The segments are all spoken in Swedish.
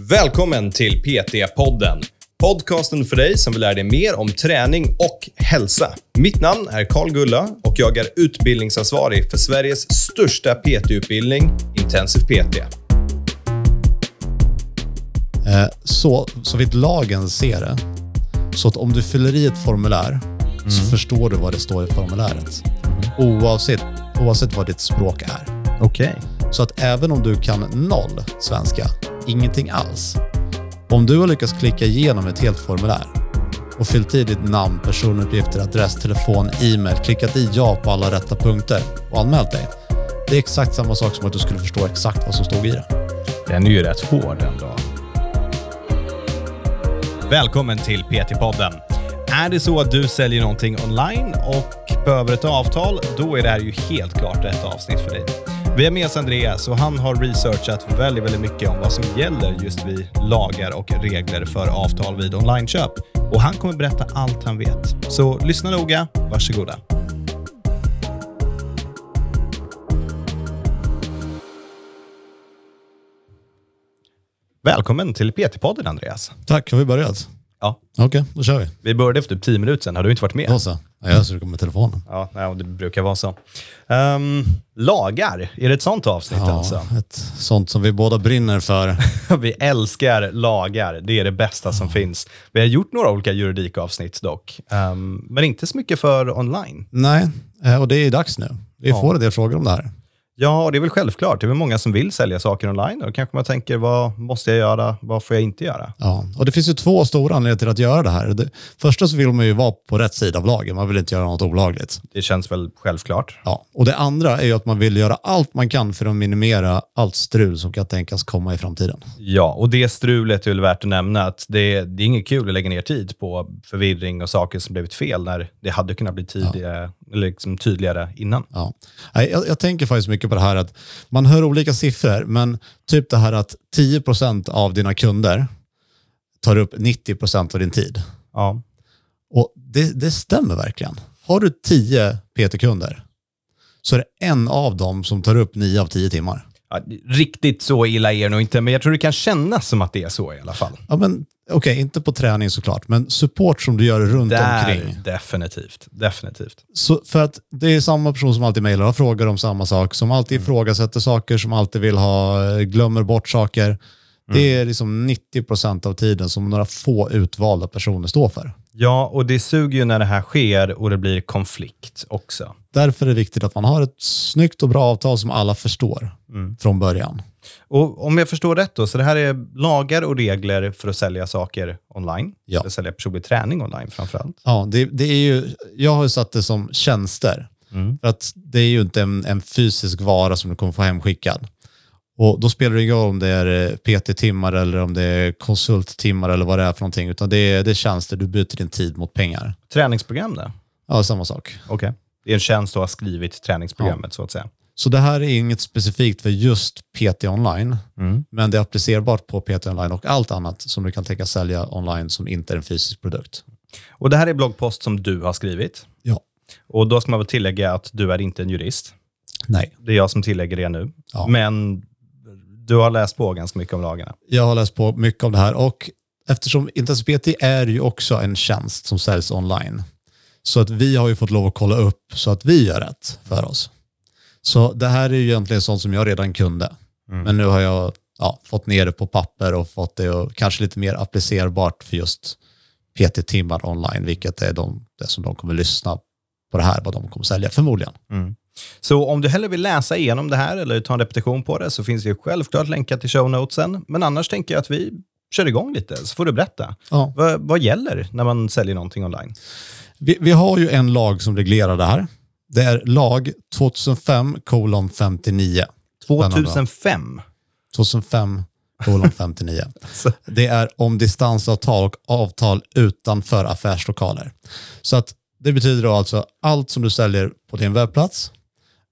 Välkommen till PT-podden. Podcasten för dig som vill lära dig mer om träning och hälsa. Mitt namn är Karl Gulla och jag är utbildningsansvarig för Sveriges största PT-utbildning, Intensiv PT. Eh, Så, så vitt lagen ser det, så att om du fyller i ett formulär så förstår du vad det står i formuläret. Oavsett, oavsett vad ditt språk är. Okej. Så att även om du kan noll svenska, ingenting alls. Om du har lyckats klicka igenom ett helt formulär och fyllt i ditt namn, personuppgifter, adress, telefon, e-mail, klickat i ja på alla rätta punkter och anmält dig. Det är exakt samma sak som att du skulle förstå exakt vad som stod i det. Den är ju rätt hård ändå. Välkommen till PT-podden. Är det så att du säljer någonting online och behöver ett avtal, då är det här ju helt klart rätt avsnitt för dig. Vi har med oss Andreas och han har researchat väldigt, väldigt mycket om vad som gäller just vid lagar och regler för avtal vid onlineköp. Och han kommer berätta allt han vet. Så lyssna noga, varsågoda. Välkommen till PT-podden Andreas. Tack, har vi börjat? Ja, Okej, då kör vi. vi började för typ 10 minuter sedan. Har du inte varit med? Då så. Ja, jag komma med telefonen. Ja, nej, det brukar vara så. Ehm, lagar, är det ett sånt avsnitt Ja, alltså? ett sånt som vi båda brinner för. Vi älskar lagar, det är det bästa som finns. Vi har gjort några olika juridikavsnitt dock, Ehm, men inte så mycket för online. Nej, eh, och det är dags nu. Vi Ja. får en del frågor om det här. Ja, och det är väl självklart. Det är väl många som vill sälja saker online då kanske man tänker, vad måste jag göra? Vad får jag inte göra? Ja, och det finns ju två stora anledningar till att göra det här. Det, första så vill man ju vara på rätt sida av lagen. Man vill inte göra något olagligt. Det känns väl självklart. Ja. Och det andra är ju att man vill göra allt man kan för att minimera allt strul som kan tänkas komma i framtiden. Ja, och det strulet är väl värt att nämna att det, det är inget kul att lägga ner tid på förvirring och saker som blivit fel när det hade kunnat bli tidigare, eller liksom tydligare innan. Ja. Jag, jag tänker faktiskt mycket på det här att man hör olika siffror, men typ det här att 10% av dina kunder tar upp 90% av din tid. Ja. Och det, det stämmer verkligen. Har du 10 PT-kunder så är det en av dem som tar upp 9 av 10 timmar. Ja, riktigt så illa är det nog inte, men jag tror det kan kännas som att det är så i alla fall. Ja, men Okej, inte på träning såklart, men support som du gör runt Där, omkring. definitivt. Definitivt. Så för att det är samma person som alltid mejlar och frågar om samma sak, som alltid ifrågasätter saker, som alltid vill ha, eh, glömmer bort saker. Det är liksom 90% av tiden som några få utvalda personer står för. Ja, och det suger ju när det här sker och det blir konflikt också. Därför är det viktigt att man har ett snyggt och bra avtal som alla förstår från början. Och om jag förstår rätt då, så det här är lagar och regler för att sälja saker online. Ja. Eller sälja personlig träning online framförallt. Ja, det, det är ju, jag har ju satt det som tjänster. För att det är ju inte en, en fysisk vara som du kommer få hemskickad. Och då spelar det ingen roll om det är eh, PT-timmar eller om det är konsulttimmar eller vad det är för någonting. Utan det är, det är tjänster, du byter din tid mot pengar. Träningsprogram då? Ja, samma sak. Okej. Det är en tjänst att ha skrivit träningsprogrammet så att säga. Så det här är inget specifikt för just PT online, Mm. men det är applicerbart på PT online och allt annat som du kan tänka sälja online som inte är en fysisk produkt. Och det här är bloggpost som du har skrivit. Ja. Och då ska man väl tillägga att du är inte en jurist. Nej. Det är jag som tillägger det nu. Ja. Men du har läst på ganska mycket om lagarna. Jag har läst på mycket om det här och eftersom Intensiv PT är ju också en tjänst som säljs online. Så att vi har ju fått lov att kolla upp så att vi gör rätt för oss. Så det här är ju egentligen sånt som jag redan kunde. Men nu har jag ja, fått ner det på papper och fått det och kanske lite mer applicerbart för just PT-timmar online, vilket är de, det som de kommer lyssna på det här, vad de kommer sälja förmodligen. Så om du hellre vill läsa igenom det här eller ta en repetition på det så finns det självklart länkar till show notesen. Men annars tänker jag att vi kör igång lite så får du berätta. Ja. Vad, vad gäller när man säljer någonting online? Vi, vi har ju en lag som reglerar det här. Det är lag 2005 kolon 59. 2005. 2005 kolon 59. Så- Det är om distansavtal och avtal utanför affärslokaler. Så att det betyder då alltså allt som du säljer på din webbplats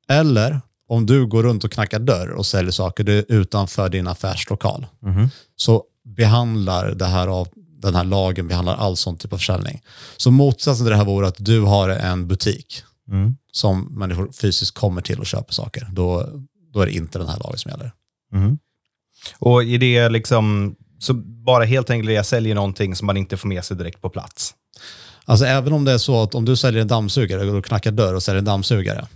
eller om du går runt och knackar dörr och säljer saker utanför din affärslokal. Så behandlar det här av den här lagen behandlar all sån typ av försäljning. Så motsatsen till det här vore att du har en butik Mm. som människor fysiskt kommer till och köper saker. Då, då är det inte den här lagen som gäller. Och är det liksom Så bara helt enkelt jag säljer någonting som man inte får med sig direkt på plats. Alltså även om det är så att om du säljer en dammsugare och knackar dörr och säljer en dammsugare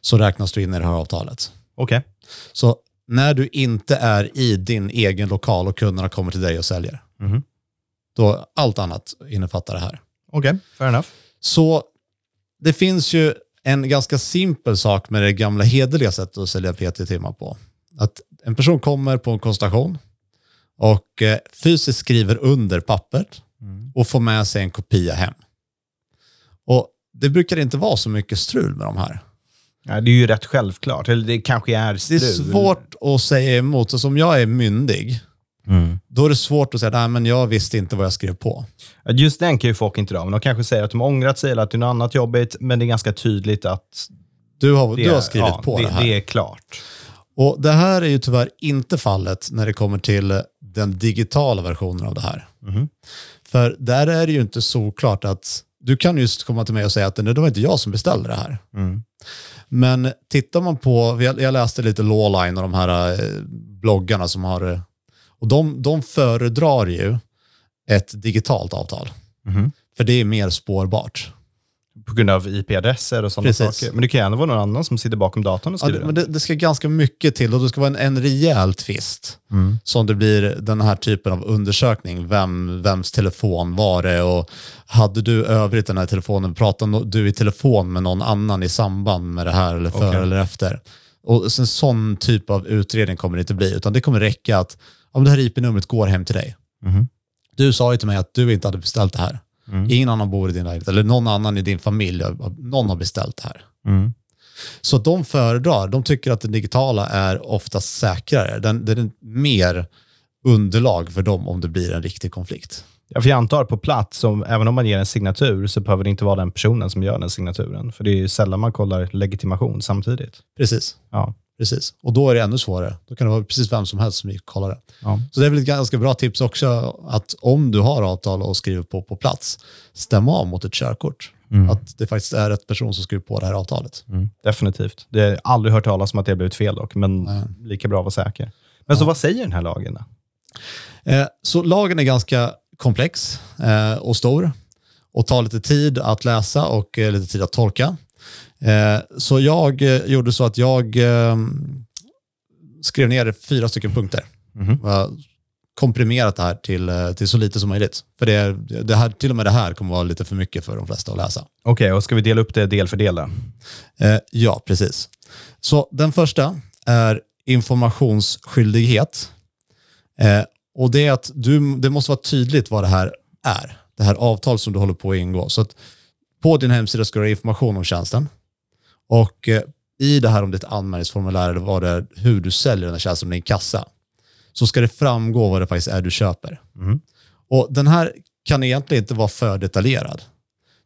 så räknas du in i det här avtalet. Okej. Så när du inte är i din egen lokal och kunderna kommer till dig och säljer, Mhm. Då allt annat innefattar det här. Okej, fair enough. Så det finns ju en ganska simpel sak med det gamla hederliga sättet att sälja PT-timmar på. Att en person kommer på en konsultation och eh, fysiskt skriver under pappret och får med sig en kopia hem. Och det brukar inte vara så mycket strul med de här. Ja, det är ju rätt självklart. Eller det kanske är Det strul. är svårt att säga emot. Så som jag är myndig, Mm. då är det svårt att säga nej men jag visste inte vad jag skrev på. Just den kan ju folk inte dra, men de kanske säger att de har ångrat sig eller att det är något annat jobbigt, men det är ganska tydligt att Du har, det, du har skrivit ja, på det, det, här. det är klart. Och det här är ju tyvärr inte fallet när det kommer till den digitala versionen av det här. Mhm. För där är det ju inte så klart att du kan just komma till mig och säga att det var inte jag som beställde det här. Mm. Men tittar man på, jag jag läste lite Lawline och de här eh, bloggarna som har, eh, och de, de föredrar ju ett digitalt avtal. Mhm. För det är mer spårbart. På grund av IP-adresser och sådana Precis. saker. Men det kan ändå vara någon annan som sitter bakom datorn och Ja, skriver det, men det, det ska ganska mycket till och det ska vara en, en rejäl tvist. Mm. som det blir den här typen av undersökning. Vem, vems telefon var det och hade du övrigt den här telefonen, pratade du i telefon med någon annan i samband med det här eller före Okej. eller efter? Och en sån typ av utredning kommer det inte bli, utan det kommer räcka att om det här IP-numret går hem till dig. Mhm. Du sa ju till mig att du inte hade beställt det här. Mm. Ingen annan bor i din lägenhet, eller någon annan i din familj, någon har beställt det här. Mm. Så de föredrar, de tycker att det digitala är oftast säkrare. Den, den är mer underlag för dem om det blir en riktig konflikt. Ja, för jag antar på plats, om, även om man ger en signatur, så behöver det inte vara den personen som gör den signaturen. För det är sällan man kollar legitimation samtidigt. Precis. Ja. Precis. Och då är det ännu svårare. Då kan det vara precis vem som helst som gick kollar det. Ja. Så det är väl ett ganska bra tips också att om du har avtal och skriver på på plats, stäm av mot ett körkort. Mm. Att det faktiskt är rätt person som skriver på det här avtalet. Mm. Definitivt. Det har jag aldrig hört talas om att det har blivit fel dock, men Nej. lika bra att vara säker. Men så vad säger den här lagen då? Eh, så lagen är ganska komplex eh, och stor och tar lite tid att läsa och eh, lite tid att tolka. Eh, så jag eh, gjorde så att jag eh, skrev ner fyra stycken punkter. Har komprimerat det här till, till så lite som möjligt. För det, det här, till och med det här kommer vara lite för mycket för de flesta att läsa. Okej, och ska vi dela upp det del för del då? Ja, precis. Så den första är informationsskyldighet. Och det är att du, det måste vara tydligt vad det här är. Det här avtal som du håller på att ingå. Så att på din hemsida ska du ha information om tjänsten. Och eh, i det här om ditt anmälningsformulär eller vad det är, hur du säljer den här tjänsten din kassa, så ska det framgå vad det faktiskt är du köper. Mhm. Och den här kan egentligen inte vara för detaljerad.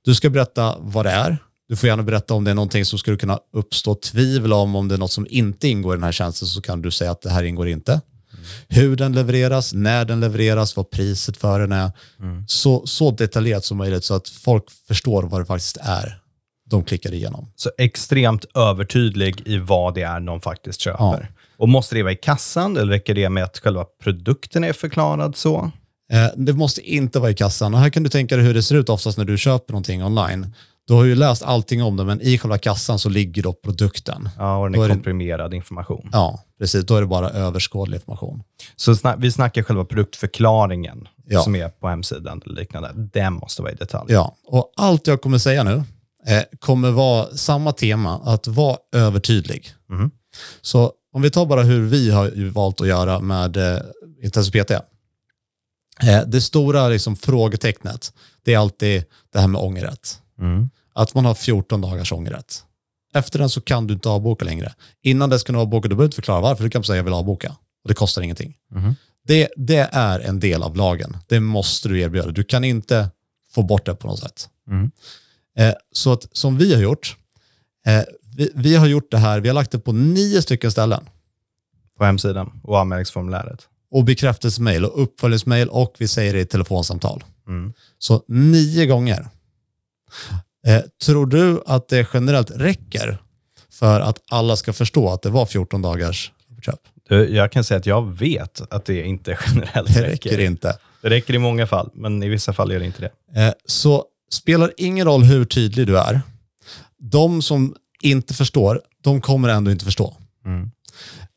Du ska berätta vad det är. Du får gärna berätta om det är någonting som skulle kunna uppstå tvivel om, om det är något som inte ingår i den här tjänsten så kan du säga att det här ingår inte. Hur den levereras, när den levereras, vad priset för den är. Så, så detaljerat som möjligt så att folk förstår vad det faktiskt är de klickar igenom. Så extremt övertydlig i vad det är de faktiskt köper. Och Måste det vara i kassan eller räcker det med att själva produkten är förklarad så? Eh, det måste inte vara i kassan. Och här kan du tänka dig hur det ser ut oftast när du köper någonting online. Du har ju läst allting om det, men i själva kassan så ligger då produkten. Ja, och den är är det- komprimerad information. Ja, precis. Då är det bara överskådlig information. Så sna- vi snackar själva produktförklaringen Ja. som är på hemsidan eller liknande. Den måste vara i detalj. Ja, och allt jag kommer säga nu eh, kommer vara samma tema, att vara övertydlig. Mhm. Så om vi tar bara hur vi har valt att göra med eh, Intensiv PT. Eh, det stora liksom, frågetecknet, det är alltid det här med ångerrätt. Mm. Att man har 14 dagars ångerrätt. Efter den så kan du inte avboka längre. Innan dess kan du avboka, du behöver inte förklara varför, du kan säga jag vill avboka. Och det kostar ingenting. Mhm. Det, det är en del av lagen. Det måste du erbjuda. Du kan inte få bort det på något sätt. Mm. Eh, så att som vi har gjort, eh, vi, vi har gjort det här, vi har lagt det på nio stycken ställen. På hemsidan och anmälningsformuläret. Och bekräftelsemail och uppföljningsmail och vi säger det i telefonsamtal. Mm. Så nio gånger. Eh, tror du att det generellt räcker för att alla ska förstå att det var 14 dagars köp? Jag kan säga att jag vet att det inte generellt Det räcker. räcker inte. Det räcker i många fall, men i vissa fall gör det inte det. Eh, Så spelar ingen roll hur tydlig du är. De som inte förstår, de kommer ändå inte förstå. Mm.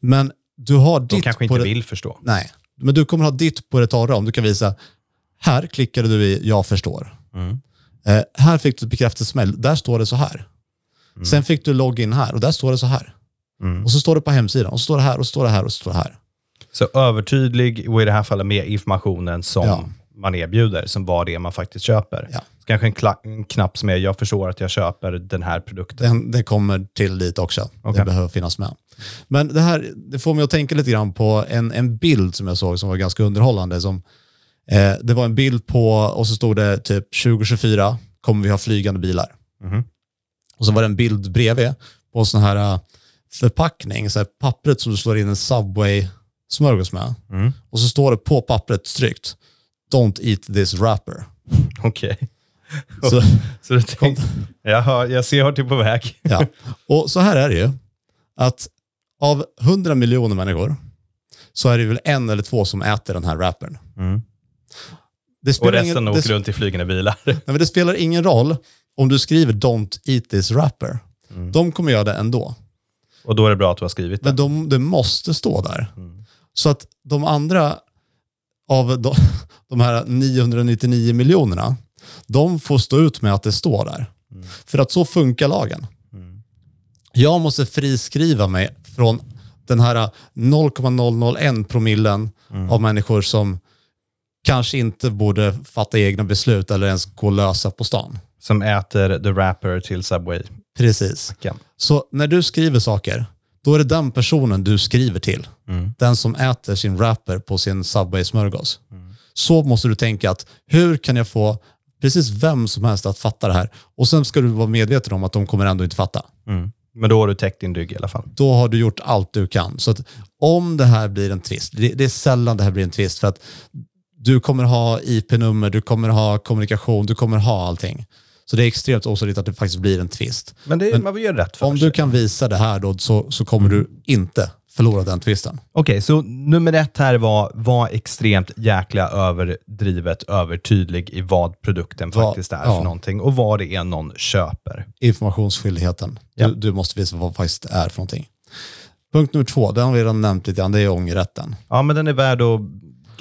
Men du har De ditt kanske på inte det, vill förstå. Nej, men du kommer ha ditt på det torra om du kan visa, här klickade du i jag förstår. Mm. Eh, här fick du ett bekräftelsemail, där står det så här. Sen fick du login här och där står det så här. Mm. Och så står det på hemsidan och så står det här och så står det här och så står det här. Så övertydlig och i det här fallet med informationen som Ja. man erbjuder, som vad det man faktiskt köper. Ja. Så kanske en, en knapp som är jag förstår att jag köper den här produkten. Den, det kommer till dit också. Det Okej. behöver finnas med. Men det här det får mig att tänka lite grann på en, en bild som jag såg som var ganska underhållande. Som, eh, det var en bild på, och så stod det typ 2024 kommer vi ha flygande bilar. Mhm. Och så var det en bild bredvid på en sån här eh, förpackning, så här pappret som du slår in en Subway-smörgås med. Mm. Och så står det på pappret tryckt, Don't eat this wrapper. Okej. Så, Så du tänkte, jag, hör, jag ser vart du är på väg. Ja. Och så här är det ju, att av 100 miljoner människor så är det väl en eller två som äter den här wrappern. Mm. Det Och spelar, resten ingen, åker det, runt i flygande bilar. nej, men det spelar ingen roll om du skriver “Don't eat this wrapper”. Mm. De kommer göra det ändå. Och då är det bra att du har skrivit det. Men de, det måste stå där. Mm. Så att de andra av de, de här 999 miljonerna, de får stå ut med att det står där. För att så funkar lagen. Mm. Jag måste friskriva mig från den här 0,001 promillen av människor som kanske inte borde fatta egna beslut eller ens gå lösa på stan. Som äter the wrapper till Subway. Precis. Kan. Så när du skriver saker, då är det den personen du skriver till. Mm. Den som äter sin wrapper på sin Subway-smörgås. Så måste du tänka att hur kan jag få precis vem som helst att fatta det här? Och sen ska du vara medveten om att de kommer ändå inte fatta. Mm. Men då har du täckt din rygg i alla fall. Då har du gjort allt du kan. Så att om det här blir en tvist, det, det är sällan det här blir en tvist för att du kommer ha IP-nummer, du kommer ha kommunikation, du kommer ha allting. Så det är extremt osannolikt att det faktiskt blir en tvist. Men, det, man vill göra rätt för Om sig. du kan visa det här då så, så kommer du inte förlora den tvisten. Okej, så nummer ett här var, var extremt jäkla överdrivet, övertydlig i vad produkten Vad- faktiskt är ja. för någonting och vad det är någon köper. Informationsskyldigheten. Ja. Du, du måste visa vad det faktiskt är för någonting. Punkt nummer två, den har vi redan nämnt lite grann, det är ångerrätten. Ja, men den är värd att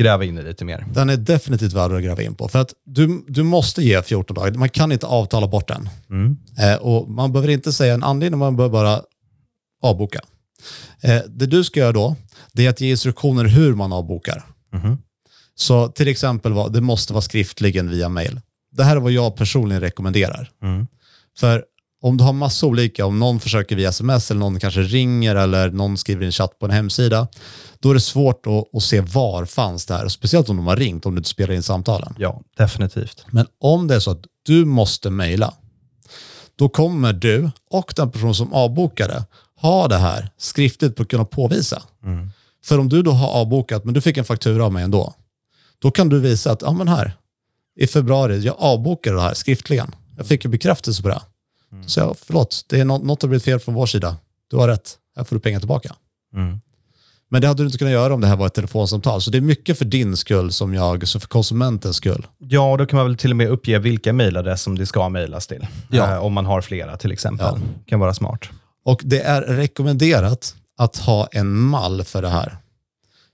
gräva in i lite mer. Den är definitivt värd att gräva in på. För att du, du måste ge 14 dagar. Man kan inte avtala bort den. Mm. Eh, och man behöver inte säga en anledning, man behöver bara avboka. Eh, det du ska göra då, det är att ge instruktioner hur man avbokar. Mhm. Så till exempel, det måste vara skriftligen via mail. Det här är vad jag personligen rekommenderar. Mm. För om du har massa olika, om någon försöker via sms eller någon kanske ringer eller någon skriver i en chatt på en hemsida, då är det svårt att, att se var fanns det här. Speciellt om de har ringt, om du inte spelar in samtalen. Ja, definitivt. Men om det är så att du måste mejla, då kommer du och den person som avbokade ha det här skriftligt på att kunna påvisa. Mm. För om du då har avbokat, men du fick en faktura av mig ändå, då kan du visa att, ja men här, i februari, jag avbokade det här skriftligen. Jag fick ju bekräftelse på det. Så jag, förlåt, det är något, något har blivit fel från vår sida. Du har rätt, här får du pengar tillbaka. Mm. Men det hade du inte kunnat göra om det här var ett telefonsamtal. Så det är mycket för din skull som jag, så för konsumentens skull. Ja, då kan man väl till och med uppge vilka mejladress som det ska mejlas till. Ja. Eh, om man har flera till exempel. Ja. kan vara smart. Och det är rekommenderat att ha en mall för det här.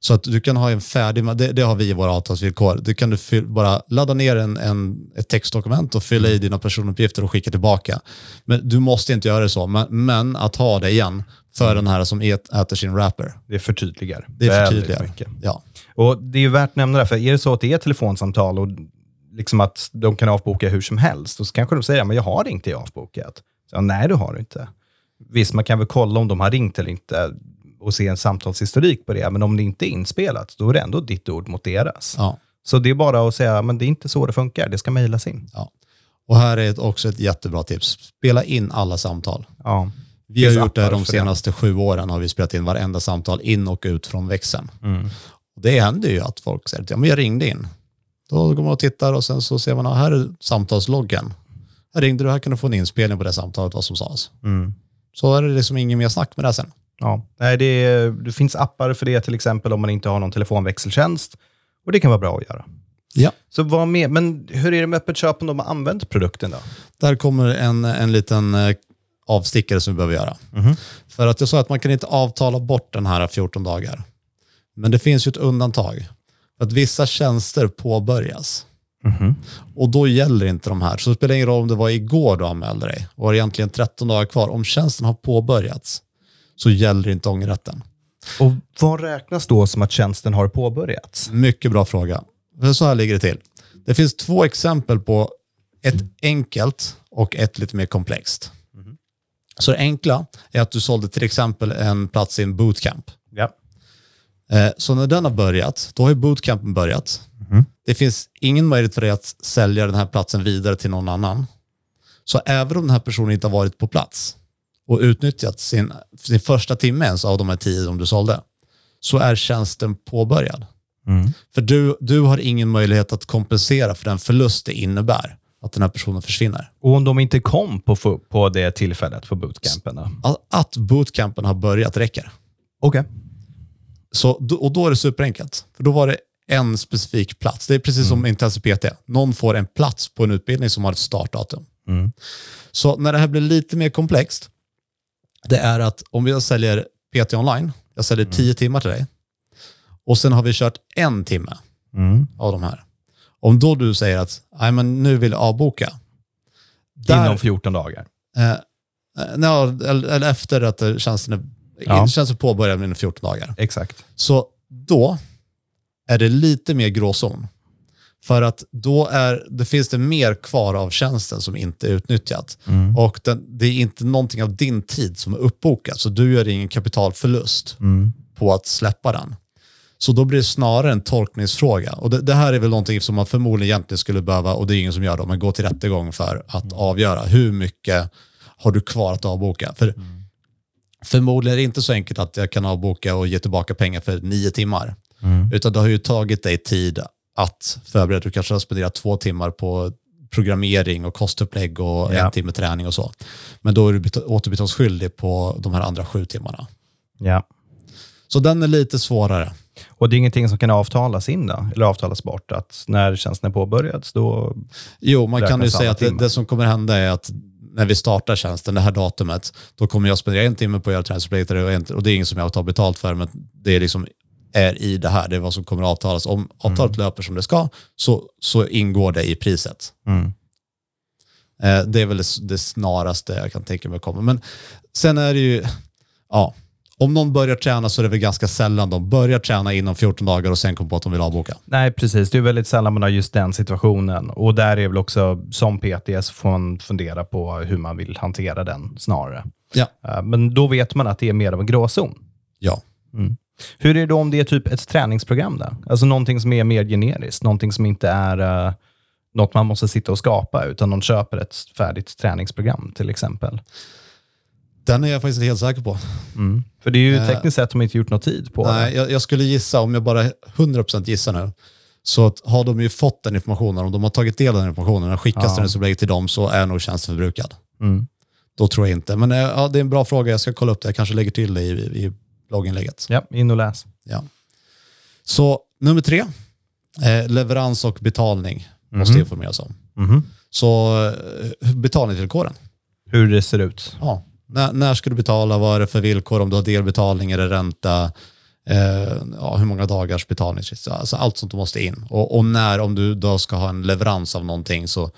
Så att du kan ha en färdig, det, det har vi i våra avtalsvillkor. Du kan du fyll, bara ladda ner en, en, ett textdokument och fylla i dina personuppgifter och skicka tillbaka. Men du måste inte göra det så, men, men att ha det igen för den här som ät, äter sin wrapper. Det förtydligar. Det väldigt förtydligar. Ja. Och Det är ju värt att nämna det, för är det så att det är telefonsamtal och liksom att de kan avboka hur som helst, och så kanske de säger att jag har ringt dig avbokat. Så, nej, du har inte. Visst, man kan väl kolla om de har ringt eller inte och se en samtalshistorik på det, men om det inte är inspelat, då är det ändå ditt ord mot deras. ja. Så det är bara att säga, men det är inte så det funkar, det ska mejlas in. ja. Och här är ett, också ett jättebra tips. Spela in alla samtal. Ja. Vi har gjort det appar de senaste sju åren, har vi spelat in varenda samtal in och ut från växeln. Mm. Och det händer ju att folk säger att ja, men jag ringde in. Då går man och tittar och sen så ser man, här är samtalsloggen. Här ringde du, här kan du få en inspelning på det samtalet, vad som sades. Mm. Så är det liksom ingen mer snack med det sen. Ja. Nej, det, det finns appar för det, till exempel om man inte har någon telefonväxeltjänst. Och det kan vara bra att göra. Ja. Så vad med, men hur är det med öppet köp om de har använt produkten då? Där kommer en, en liten eh, avstickare som vi behöver göra. Mhm. För att jag sa att man kan inte avtala bort den här 14 dagar. Men det finns ju ett undantag. För att vissa tjänster påbörjas. Mhm. Och då gäller inte de här. Så det spelar ingen roll om det var igår du anmälde dig och har egentligen 13 dagar kvar. Om tjänsten har påbörjats så gäller inte ångerrätten. Och vad räknas då som att tjänsten har påbörjats? Mycket bra fråga. För så här ligger det till. Det finns två exempel på ett enkelt och ett lite mer komplext. Så det enkla är att du sålde till exempel en plats i en bootcamp. Ja. Eh, Så när den har börjat, då har bootcampen börjat. Det finns ingen möjlighet för dig att sälja den här platsen vidare till någon annan. Så även om den här personen inte har varit på plats och utnyttjat sin, sin första timme ens av de här tio som du sålde, så är tjänsten påbörjad. För du, du har ingen möjlighet att kompensera för den förlust det innebär att den här personen försvinner. Och om de inte kom på, på det tillfället på bootcampen då? Att- bootcampen har börjat räcker. Okej. Så, då- och då är det superenkelt. För då var det en specifik plats. Det är precis som Intensiv PT. Någon får en plats på en utbildning som har ett startdatum. Mm. Så när det här blir lite mer komplext, det är att om jag säljer PT online, jag säljer 10 timmar till dig, och sen har vi kört en timme Mm. av de här. Om då du säger att Nej, men nu vill jag avboka, där, Inom 14 dagar. eh, eh, ja, eller, efter att eh, tjänsten är, Ja. tjänsten påbörjad inom 14 dagar. Exakt. Så då är det lite mer gråzon. För att då är, det finns det mer kvar av tjänsten som inte är utnyttjat. Mm. Och den, det är inte någonting av din tid som är uppbokat, så du gör ingen kapitalförlust Mm. på att släppa den. Så då blir det snarare en tolkningsfråga. Och det, det här är väl någonting som man förmodligen egentligen skulle behöva, och det är ingen som gör det, men gå till rättegång för att avgöra hur mycket har du kvar att avboka. För förmodligen är det inte så enkelt att jag kan avboka och ge tillbaka pengar för nio timmar. Mm. Utan det har ju tagit dig tid att förbereda. Du kanske har spenderat två timmar på programmering och kostupplägg och Ja. en timme träning och så. Men då är du bet- återbetalningsskyldig på de här andra sju timmarna. Ja. Så den är lite svårare. Och det är ingenting som kan avtalas in då, eller avtalas bort, att när tjänsten är påbörjad, då... Jo, man kan ju säga att det, det som kommer hända är att när vi startar tjänsten, det här datumet, då kommer jag spendera en timme på att göra träningsupplägget och, och det är inget som jag tar betalt för, men det är liksom är i det här, det är vad som kommer att avtalas. Om avtalet löper som det ska, så, så ingår det i priset. Mm. Eh, det är väl det, det snaraste jag kan tänka mig kommer. Men sen är det ju, ja, om någon börjar träna så är det väl ganska sällan de börjar träna inom 14 dagar och sen kommer på att de vill avboka. Nej, precis. Det är väldigt sällan man har just den situationen. Och där är väl också, som PTS, får man fundera på hur man vill hantera den snarare. Ja. Eh, Men då vet man att det är mer av en gråzon. Ja. Hur är det då om det är typ ett träningsprogram? Där? Alltså någonting som är mer generiskt, någonting som inte är uh, något man måste sitta och skapa, utan någon köper ett färdigt träningsprogram till exempel. Den är jag faktiskt inte helt säker på. Mm. För det är ju Eh, tekniskt sett de inte gjort någon tid på Nej, jag, jag skulle gissa, om jag bara 100% gissar nu, så att har de ju fått den informationen, om de har tagit del av den informationen och skickas Ja. träningsupplägget till dem så är nog tjänsten förbrukad. Mm. Då tror jag inte. Men eh, ja, det är en bra fråga, jag ska kolla upp det. Jag kanske lägger till det i, i blogginlägget. Ja, in och läs. Ja. Så nummer tre, eh, leverans och betalning måste Mhm. informeras om. Mhm. Så eh, betalningsvillkoren. Hur det ser ut. Ja. När, när ska du betala? Vad är det för villkor? Om du har delbetalning eller ränta? Eh, ja, hur många dagars betalningsfrist? Alltså allt sånt måste in. Och, och när, om du då ska ha en leverans av någonting, så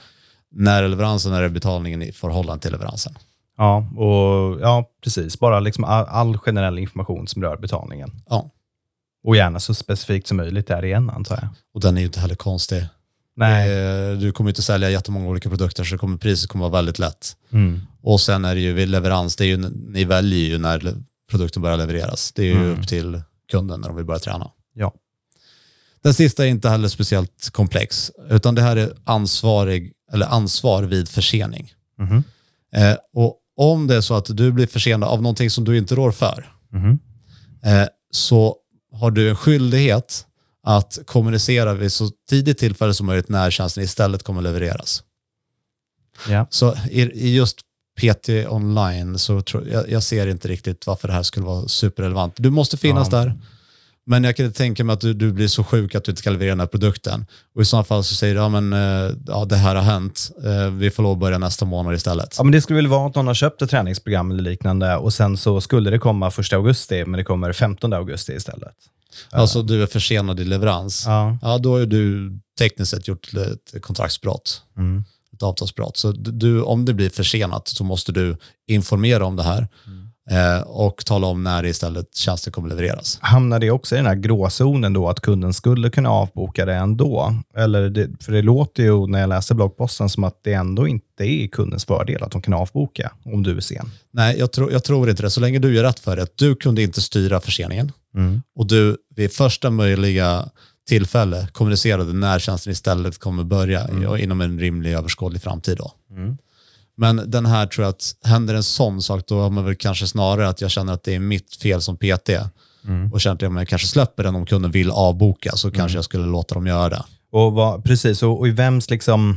när är leveransen, när är betalningen i förhållande till leveransen? Ja, och, ja precis. Bara liksom all, all generell information som rör betalningen. Ja, Och gärna så specifikt som möjligt där igen, antar jag. och den är ju inte heller konstig. Nej. Du kommer inte sälja jättemånga olika produkter, så kommer, priset kommer vara väldigt lätt. Mm. Och sen är det ju vid leverans, det är ju, ni väljer ju när produkten börjar levereras. Det är ju Mm. upp till kunden när de vill börja träna. Ja. Den sista är inte heller speciellt komplex, utan det här är ansvarig, eller ansvar vid försening. Mhm. Eh, och om det är så att du blir försenad av någonting som du inte rår för, Mhm. eh, så har du en skyldighet att kommunicera vid så tidigt tillfälle som möjligt när tjänsten istället kommer levereras. Ja. Så i, i just PT online så tror jag, jag ser inte riktigt varför det här skulle vara superrelevant. Du måste finnas Ja. där. Men jag kan inte tänka mig att du, du blir så sjuk att du inte kan leverera den här produkten. Och i så fall så säger du, ja men eh, ja, det här har hänt. Eh, Vi får lov att börja nästa månad istället. Ja, men det skulle väl vara att någon har köpt ett träningsprogram eller liknande och sen så skulle det komma 1 augusti, men det kommer 15 augusti istället. Alltså du är försenad i leverans. Ja. Ja, då har du tekniskt sett gjort ett kontraktsbrott, Mm. ett avtalsbrott. Så du- om det blir försenat så måste du informera om det här eh, och tala om när istället tjänsten kommer levereras. Hamnar det också i den här gråzonen då, att kunden skulle kunna avboka det ändå? Eller det, för det låter ju när jag läser bloggposten som att det ändå inte är kundens fördel att de kan avboka om du är sen. Nej, jag, tror- jag tror inte det. Så länge du gör rätt för det. Du kunde inte styra förseningen Mm. och du vid första möjliga tillfälle kommunicerade när tjänsten istället kommer börja ja, inom en rimlig överskådlig framtid. Då. Mm. Men den här tror jag att händer en sån sak, då har man väl kanske snarare att jag känner att det är mitt fel som PT Mm. och känner att om jag kanske släpper den om kunden vill avboka så kanske jag skulle låta dem göra det. Och vad, precis, och, och i vems liksom...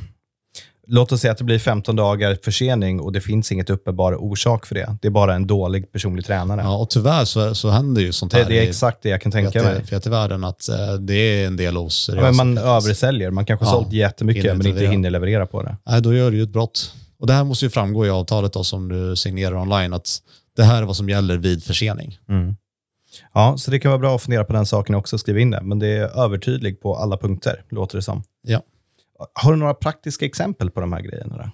Låt oss säga att det blir 15 dagar försening och det finns inget uppenbar orsak för det. Det är bara en dålig personlig tränare. Ja, och tyvärr så, så händer ju sånt här det, det är i exakt det jag kan tänka mig. PT PT-världen, att eh, det är en del Ja, oseriösa. men man översäljer. Man kanske har Ja, sålt jättemycket men inte hinner leverera på det. Nej, då gör du ju ett brott. Och det här måste ju framgå i avtalet då, som du signerar online, att det här är vad som gäller vid försening. Ja, så det kan vara bra att fundera på den saken också och skriva in det. Men det är övertydligt på alla punkter, låter det som. Ja. Har du några praktiska exempel på de här grejerna? Då?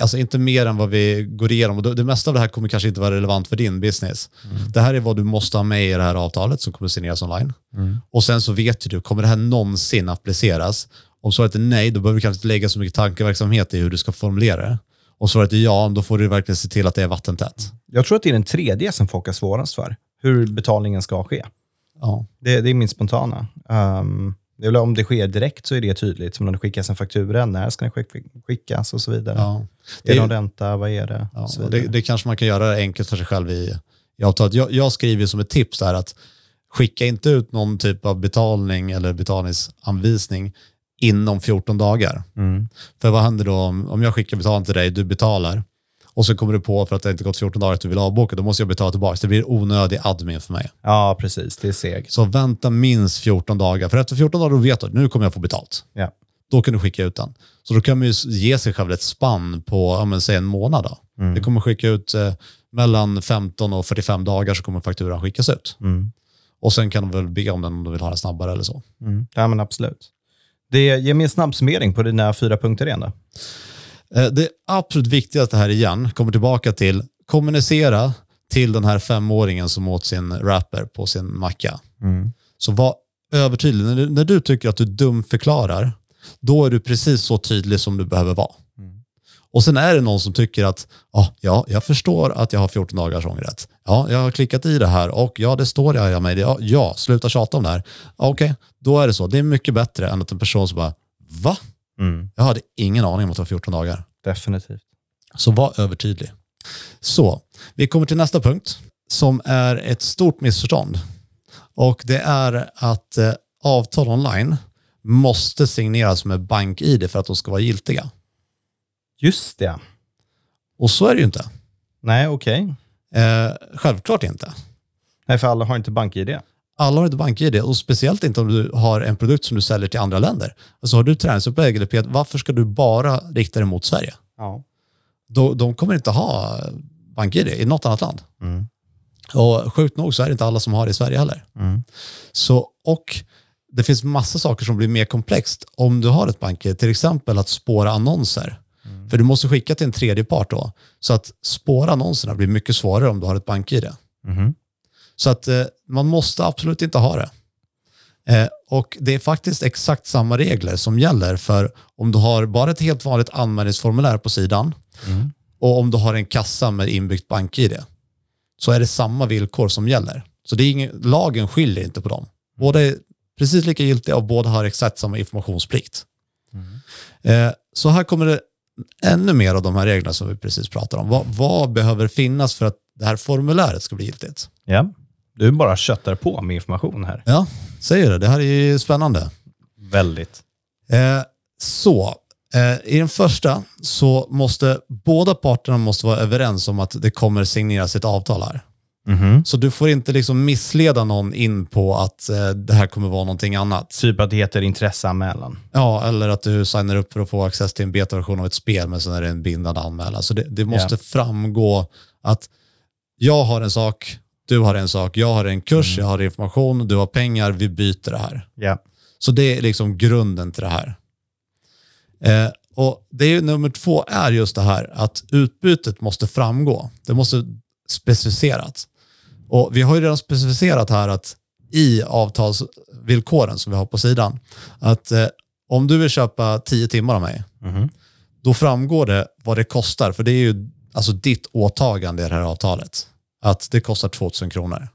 Alltså inte mer än vad vi går igenom. Och det, mesta av det här kommer kanske inte vara relevant för din business. Det här är vad du måste ha med i det här avtalet som kommer signeras online. Och sen så vet du, kommer det här någonsin appliceras? Om svaret är nej, då behöver du kanske inte lägga så mycket tankeverksamhet i hur du ska formulera det. Om svaret är ja, då får du verkligen se till att det är vattentätt. Jag tror att det är den tredje som folk har svårast för. Hur betalningen ska ske. Ja. Det, det är min spontana. Um, det om det sker direkt så är det tydligt. Men om det skickas en faktura, när ska den skick- skickas och så vidare. Ja. Är det Det- någon ränta? Vad är det? Ja, och och det, det kanske man kan göra enkelt för sig själv i, i avtalet. Jag, jag skriver som ett tips där att skicka inte ut någon typ av betalning eller betalningsanvisning inom 14 dagar. Mm. För vad händer då om, om jag skickar betalning till dig, du betalar och så kommer du på för att det inte gått 14 dagar att du vill avboka, då måste jag betala tillbaka. Det blir onödig admin för mig. Ja, precis. Det är seg. Så vänta minst 14 dagar, för efter 14 dagar då vet du att nu kommer jag få betalt. Ja. Då kan du skicka ut den. Så då kan man ju ge sig själv ett spann på, ja, men, säg en månad. Då. Mm. Det kommer skicka ut eh, mellan 15 och 45 dagar så kommer fakturan skickas ut. Mm. Och sen kan de väl be om den om de vill ha den snabbare eller så. Mm. Ja, men absolut. Det ger mig en snabb summering på dina fyra punkter igen. Då. Eh, Det absolut viktigaste här igen kommer tillbaka till kommunicera till den här femåringen som åt sin wrapper på sin macka. Så var övertydlig. När du, när du tycker att du dumförklarar, då är du precis så tydlig som du behöver vara. Och sen är det någon som tycker att ah, ja, jag förstår att jag har 14 dagars ångerrätt. Ja, jag har klickat i det här och ja, det står jag i mig. Ja, ja, sluta tjata om det här. Okej, då är det så. Det är mycket bättre än att en person som bara, va? Jag hade ingen aning om att det var 14 dagar. Definitivt. Så var övertydlig. Så, vi kommer till nästa punkt som är ett stort missförstånd. Och det är att eh, avtal online måste signeras med bank-id för att de ska vara giltiga. Just det. Och så är det ju inte. Nej, okej. Eh, självklart inte. Nej, för alla har inte bank-id. Alla har inte bank-id och speciellt inte om du har en produkt som du säljer till andra länder. Alltså har du träningsupplägg eller PT, varför ska du bara rikta dig mot Sverige? Ja. Då, de kommer inte ha bank-id i något annat land. Mm. Och sjukt nog så är det inte alla som har det i Sverige heller. Mm. Så, och det finns massa saker som blir mer komplext om du har ett bank till exempel att spåra annonser. För du måste skicka till en tredje part då. Så att spåra annonserna blir mycket svårare om du har ett bank-id. Mhm. Så att eh, man måste absolut inte ha det. Eh, och det är faktiskt exakt samma regler som gäller för om du har bara ett helt vanligt anmälningsformulär på sidan Mm. och om du har en kassa med inbyggt bank-id så är det samma villkor som gäller. Så det är ingen, lagen skiljer inte på dem. Båda är precis lika giltiga och båda har exakt samma informationsplikt. Eh, så här kommer det ännu mer av de här reglerna som vi precis pratade om. Vad, vad behöver finnas för att det här formuläret ska bli giltigt? Ja. Du bara köttar på med information här. Ja, säger det. Det här är ju spännande. Väldigt. Eh, så, Eh, I den första så måste båda parterna måste vara överens om att det kommer signeras ett avtal här. Mhm. Så du får inte liksom missleda någon in på att eh, det här kommer vara någonting annat. Typ att det heter intresseanmälan. Ja, eller att du signar upp för att få access till en betaversion av ett spel, men sen är det en bindande anmälan. Så det, det måste Ja. framgå att jag har en sak, du har en sak, jag har en kurs, jag har information, du har pengar, vi byter det här. Ja. Så det är liksom grunden till det här. Eh, och det är nummer två är just det här att utbytet måste framgå. Det måste specificeras. Och vi har ju redan specificerat här att i avtalsvillkoren som vi har på sidan, att eh, om du vill köpa 10 timmar av mig, Mhm. då framgår det vad det kostar. För det är ju alltså ditt åtagande i det här avtalet. Att det kostar 2000 kronor.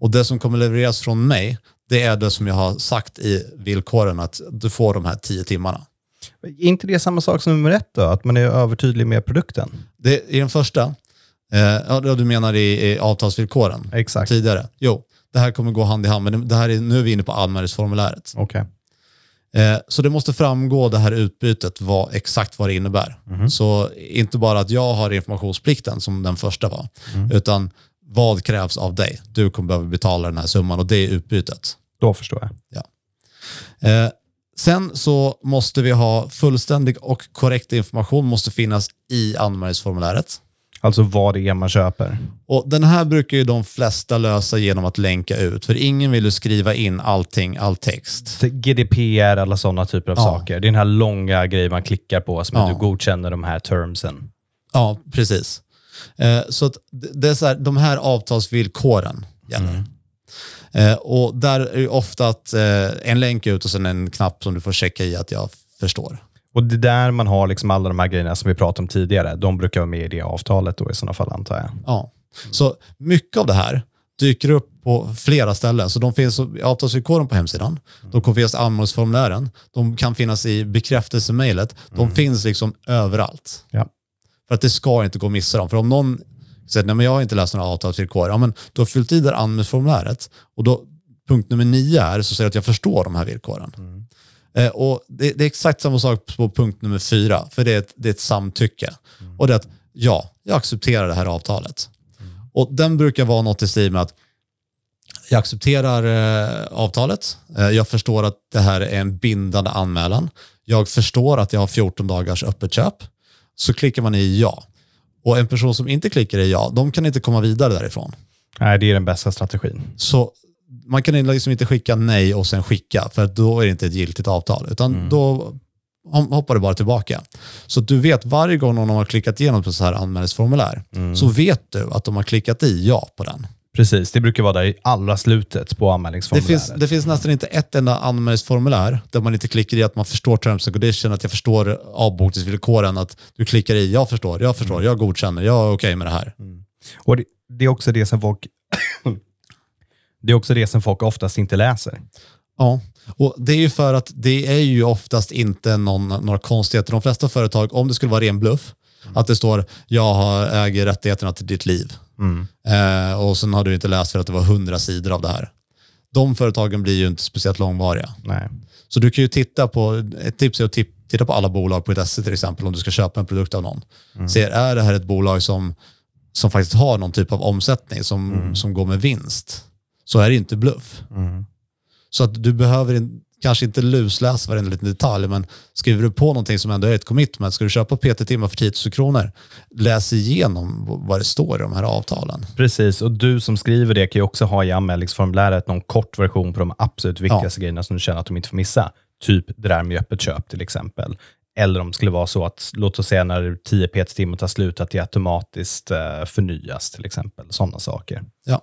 Och det som kommer levereras från mig, det är det som jag har sagt i villkoren att du får de här 10 timmarna. Är inte det samma sak som nummer ett då? Att man är övertydlig med produkten? Det är den första. Eh, ja, du menar i, i avtalsvillkoren Exakt. tidigare. Jo, det här kommer gå hand i hand, men det här är, nu är vi inne på anmälningsformuläret. Okej. Eh, så det måste framgå det här utbytet, vad, exakt vad det innebär. Så inte bara att jag har informationsplikten som den första var, utan vad krävs av dig? Du kommer behöva betala den här summan och det är utbytet. Då förstår jag. Eh, sen så måste vi ha fullständig och korrekt information måste finnas i anmälningsformuläret. Alltså vad det är man köper. Och Den här brukar ju de flesta lösa genom att länka ut, för ingen vill ju skriva in allting, all text. GDPR, alla sådana typer av Ja. saker. Det är den här långa grejen man klickar på som att Ja. du godkänner de här termsen. Ja, precis. Eh, så det är så här, de här avtalsvillkoren gäller. Eh, och där är det ofta att eh, en länk ut och sen en knapp som du får checka i att jag förstår. Och det är där man har liksom alla de här grejerna som vi pratade om tidigare. De brukar vara med i det avtalet då i sådana fall antar jag. Ja. Så mycket av det här dyker upp på flera ställen. Så de finns i avtalsvillkoren på hemsidan. De kommer finnas i anmälningsformulären. De kan finnas i bekräftelsemejlet. De finns liksom överallt. Ja. För att det ska inte gå att missa dem. För om någon säger nej men jag har inte läst några avtalsvillkor, ja men du har fyllt i det anmälningsformuläret och då punkt nummer nio är så säger att jag förstår de här villkoren. Eh, och det, det är exakt samma sak på punkt nummer fyra, för det är ett, det är ett samtycke. Och det är att ja, jag accepterar det här avtalet. Och den brukar vara något i stil med att jag accepterar eh, avtalet. Eh, jag förstår att det här är en bindande anmälan. Jag förstår att jag har 14 dagars öppet köp. Så klickar man i ja. Och en person som inte klickar i ja, de kan inte komma vidare därifrån. Nej, det är den bästa strategin. Så man kan liksom inte skicka nej och sen skicka, för då är det inte ett giltigt avtal, utan då hom- hoppar det bara tillbaka. Så du vet varje gång någon har klickat igenom på så här anmälningsformulär, så vet du att de har klickat i ja på den. Precis, det brukar vara där i allra slutet på Det anmälningsformuläret. finns, det finns nästan inte ett enda anmälningsformulär där man inte klickar i att man förstår terms and condition, att jag förstår avbokningsvillkoren, att du klickar i jag förstår, jag förstår, jag godkänner, jag är okej med det här. Och det, det är också det som folk Det är också det som folk oftast inte läser. Ja, och det är ju för att det är ju oftast inte någon, några konstigheter. De flesta företag, om det skulle vara ren bluff, att det står jag äger rättigheterna till ditt liv. Eh, och sen har du inte läst för att det var hundra sidor av det här. De företagen blir ju inte speciellt långvariga. Nej. Så du kan ju titta på, ett tips är att titta på alla bolag på ett SE till exempel om du ska köpa en produkt av någon. Se, är det här ett bolag som, som faktiskt har någon typ av omsättning som, som går med vinst, så är det inte bluff. Så att du behöver in, kanske inte lusläsa varenda liten detalj, men skriver du på någonting som ändå är ett commitment, ska du köpa PT-timmar för 10 000 kronor, läs igenom vad det står i de här avtalen. Precis, och du som skriver det kan ju också ha i anmälningsformuläret någon kort version på de absolut viktigaste grejerna som du känner att de inte får missa. Typ det där med öppet köp till exempel. Eller om det skulle vara så att, låt oss säga när 10 PT-timmar tar slut, att det automatiskt eh, förnyas till exempel. Sådana saker. Ja.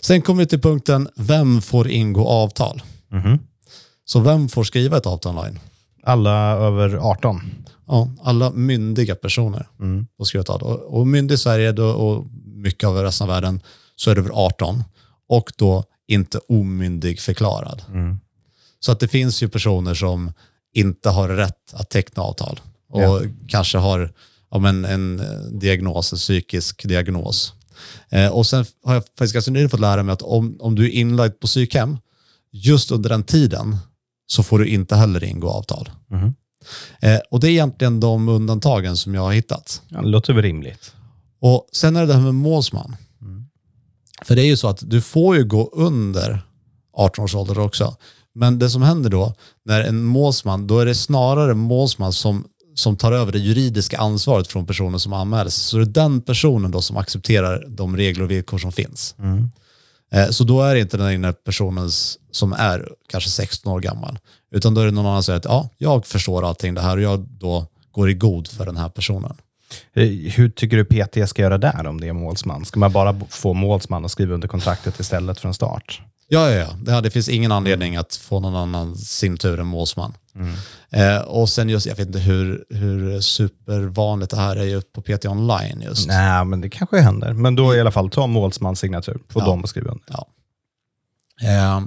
Sen kommer vi till punkten, vem får ingå avtal? Mhm. Så vem får skriva ett avtal online? Alla över 18. Ja, alla myndiga personer Mm. får skriva ett avtal. Och, och myndig i Sverige då, och mycket av resten av världen så är det över 18 och då inte omyndig förklarad. Mm. Så att det finns ju personer som inte har rätt att teckna avtal och Ja. kanske har ja, men en eh, diagnos, en psykisk diagnos. Eh, och sen har jag faktiskt ganska nyligen fått lära mig att om, om du är inlagd på psykhem, just under den tiden så får du inte heller ingå avtal. Mhm. Eh, och det är egentligen de undantagen som jag har hittat. Ja, det låter väl rimligt. Och sen är det det här med målsman. Mm. För det är ju så att du får ju gå under 18 års ålder också. Men det som händer då, när en målsman, då är det snarare målsman som, som tar över det juridiska ansvaret från personen som anmäls. Så det är den personen då som accepterar de regler och villkor som finns. Mm. Eh, Så då är det inte den ena personen som är kanske 16 år gammal, utan då är det någon annan som säger att ja, jag förstår allting det här och jag då går i god för den här personen. Eh, Hur tycker du PT ska göra där om det är målsman? Ska man bara få målsman och skriva under kontraktet istället från start? Ja, ja, ja. Det, det finns ingen anledning att få någon annan sin tur än målsman. Eh, och sen just, jag vet inte hur, hur supervanligt det här är just på PT online just. Nej, men det kanske händer. Men då i alla fall ta målsmans signatur. Få Ja. dem att skriva under. Ja. Eh,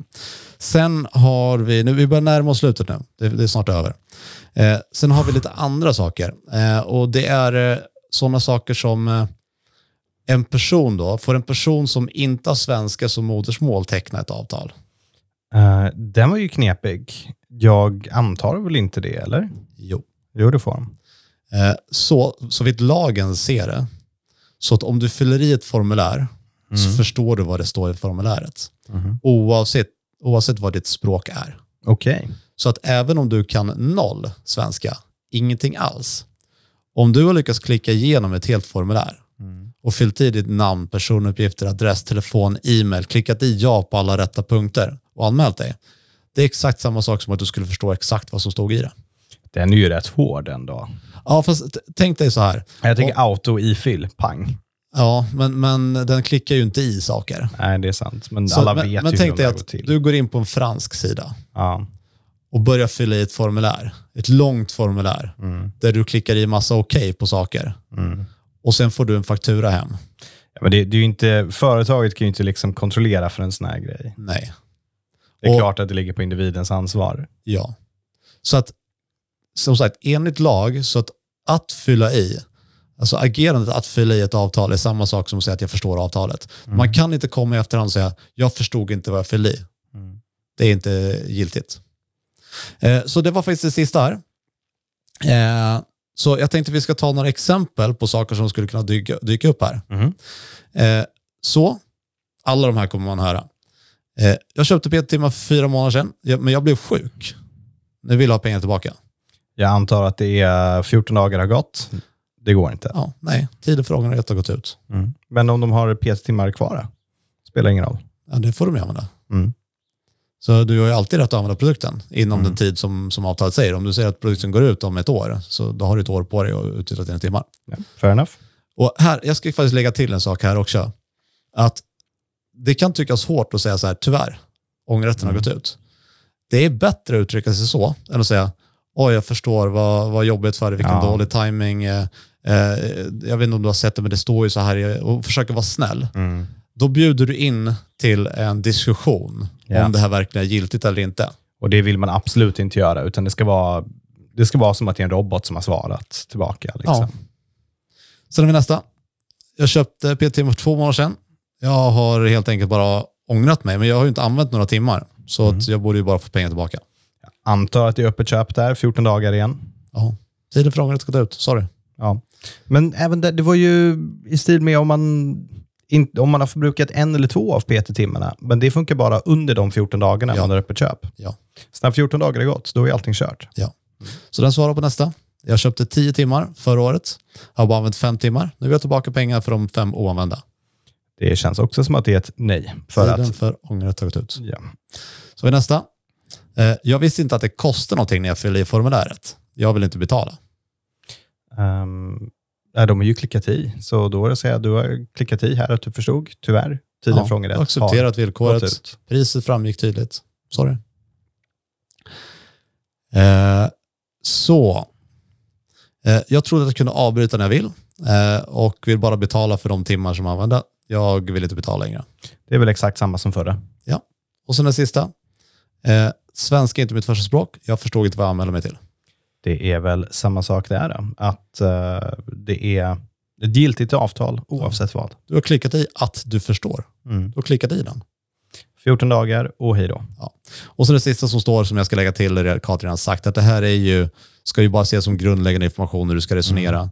sen har vi, nu vi börjar närma oss slutet nu, det, det är snart över. Eh, sen har vi lite andra saker eh, och det är eh, sådana saker som eh, en person då, får en person som inte har svenska som modersmål teckna ett avtal? Eh, den var ju knepig. Jag antar väl inte det, eller? Jo. Jo, det får de. Eh, så, så vitt lagen ser det, så att om du fyller i ett formulär så förstår du vad det står i formuläret. Mhm. Oavsett, oavsett vad ditt språk är. Okej. Så att även om du kan noll svenska, ingenting alls, om du har lyckats klicka igenom ett helt formulär och fyllt i ditt namn, personuppgifter, adress, telefon, e-mail, klickat i ja på alla rätta punkter och anmält dig, det är exakt samma sak som att du skulle förstå exakt vad som stod i det. Den är ju rätt hård ändå. Ja, fast tänk dig så här. Jag tänker auto-ifyll, pang. Ja, men, men den klickar ju inte i saker. Nej, det är sant. Men Så, alla men, vet men ju tänk dig att till. du går in på en fransk sida Ja. och börjar fylla i ett formulär. Ett långt formulär Mm. där du klickar i massa okej på saker. Mm. Och sen får du en faktura hem. Ja, men det, det är inte, företaget kan ju inte liksom kontrollera för en sån här grej. Nej. Det är Och- klart att det ligger på individens ansvar. Ja. Så att, som sagt, enligt lag, så att, att fylla i, alltså agerandet att fylla i ett avtal är samma sak som att säga att jag förstår avtalet. Man kan inte komma i efterhand och säga, jag förstod inte vad jag fyllde i. Mm. Det är inte giltigt. Eh, så det var faktiskt det sista här. Eh, så jag tänkte vi ska ta några exempel på saker som skulle kunna dyka, dyka upp här. Mhm. Eh, så, alla de här kommer man höra. Eh, jag köpte PT-timmar för fyra månader sedan, men jag blev sjuk. Nu vill jag ha pengar tillbaka. Jag antar att det är 14 dagar har gått. Det går inte. Ja, nej, tiden för ångerrätt har gått ut. Mm. Men om de har PT-timmar kvar då? Spelar ingen roll. Ja, det får de ju använda. Mm. Så du har ju alltid rätt att använda produkten inom Mm. den tid som, som avtalet säger. Om du säger att produkten går ut om ett år, så då har du ett år på dig att utnyttja dina timmar. Ja, fair enough. Och här, jag ska faktiskt lägga till en sak här också. Att det kan tyckas hårt att säga så här, tyvärr, ångerrätten Mm. har gått ut. Det är bättre att uttrycka sig så, än att säga, oj jag förstår vad, vad jobbigt för dig, vilken Ja. dålig timing. Eh, eh, jag vet inte om du har sett det, men det står ju så här, och försöka vara snäll. Mm. Då bjuder du in till en diskussion Ja. om det här verkligen är giltigt eller inte. Och det vill man absolut inte göra, utan det ska vara, det ska vara som att det är en robot som har svarat tillbaka. Liksom. Ja. Sen har vi nästa. Jag köpte PT för två månader sedan. Jag har helt enkelt bara ångrat mig, men jag har ju inte använt några timmar. Så att jag borde ju bara få pengar tillbaka. Antar att det är öppet köp där, 14 dagar igen. Ja. Tiden för ångerrätt har gått ut, sorry. Ja. Men även det, det var ju i stil med om man, in, om man har förbrukat en eller två av PT-timmarna, men det funkar bara under de 14 dagarna Ja. man har öppet köp. Ja. Så när 14 dagar är gått, då är allting kört. Så den svarar på nästa. Jag köpte 10 timmar förra året. Har bara använt 5 timmar. Nu vill jag tillbaka pengar för de fem oanvända. Det känns också som att det är ett nej. För Tiden att, för ångerrätt har gått ut. ja. Så vi nästa. Eh, Jag visste inte att det kostar någonting när jag fyller i formuläret. Jag vill inte betala. Um, ja, de har ju klickat i, så då är det säga att du har klickat i här att du förstod, tyvärr. Tiden Ja, för ångerrätt accepterat har villkoret. gått ut. Priset framgick tydligt. Sorry. Eh, så. Eh, jag trodde att jag kunde avbryta när jag vill eh, och vill bara betala för de timmar som jag använde. Jag vill inte betala längre. Det är väl exakt samma som förra. Och sen den sista. Eh, svenska är inte mitt första språk. Jag förstod inte vad jag anmälde mig till. Det är väl samma sak där, då. att eh, det är ett giltigt avtal oavsett vad. Du har klickat i att du förstår. Mm. Du har klickat i den. 14 dagar och hej då. Ja. Och så det sista som står, som jag ska lägga till, är Katrin har sagt, att det här är ju, ska ju bara ses som grundläggande information när du ska resonera.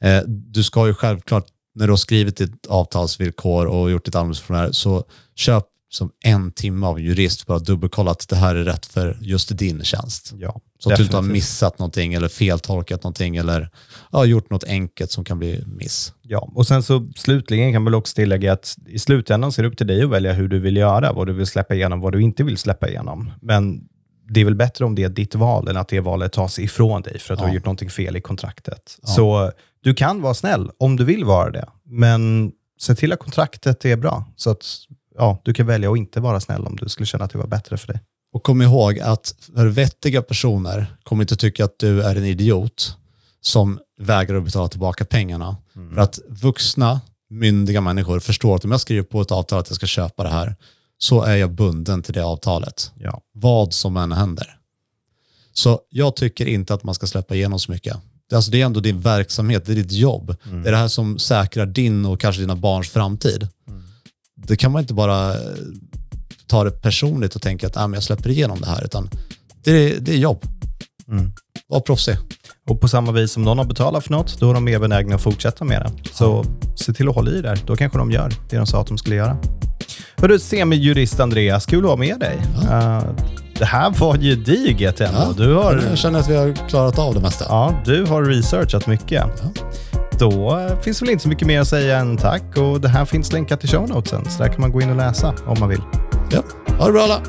Eh, du ska ju självklart, när du har skrivit ditt avtalsvillkor och gjort ditt anbudsformulär, så köp som en timme av jurist för att dubbelkolla att det här är rätt för just din tjänst. Ja, Så att du inte har missat någonting eller feltolkat någonting eller ja, gjort något enkelt som kan bli miss. Ja, och sen så slutligen kan man också tillägga att i slutändan så är det upp till dig att välja hur du vill göra, vad du vill släppa igenom, vad du inte vill släppa igenom. Men det är väl bättre om det är ditt val än att det valet tas ifrån dig för att du Ja. har gjort någonting fel i kontraktet. Så du kan vara snäll om du vill vara det, men se till att kontraktet är bra så att ja, du kan välja att inte vara snäll om du skulle känna att det var bättre för dig. Och kom ihåg att vettiga personer kommer inte tycka att du är en idiot som vägrar att betala tillbaka pengarna. För att vuxna, myndiga människor förstår att om jag skriver på ett avtal att jag ska köpa det här, så är jag bunden till det avtalet. Ja. Vad som än händer. Så jag tycker inte att man ska släppa igenom så mycket. Det- Alltså det är ändå din verksamhet, det är ditt jobb. Det är det här som säkrar din och kanske dina barns framtid. Det kan man inte bara eh, ta det personligt och tänka att ah, men jag släpper igenom det här, utan det är, det är jobb. Mm. Var proffsig. Och på samma vis som någon har betalat för något, då är de mer benägna att fortsätta med det. Så se till att hålla i där. Då kanske de gör det de sa att de skulle göra. Hörru, semijurist Andreas, kul att ha med dig. Eh, det här var gediget ändå. Ja, Du, har, Jag känner att vi har klarat av det mesta. ja, du har researchat mycket. Då eh, finns väl inte så mycket mer att säga än tack. Och det här finns länkat i show notesen, så där kan man gå in och läsa om man vill. Ja. Ha det bra alla!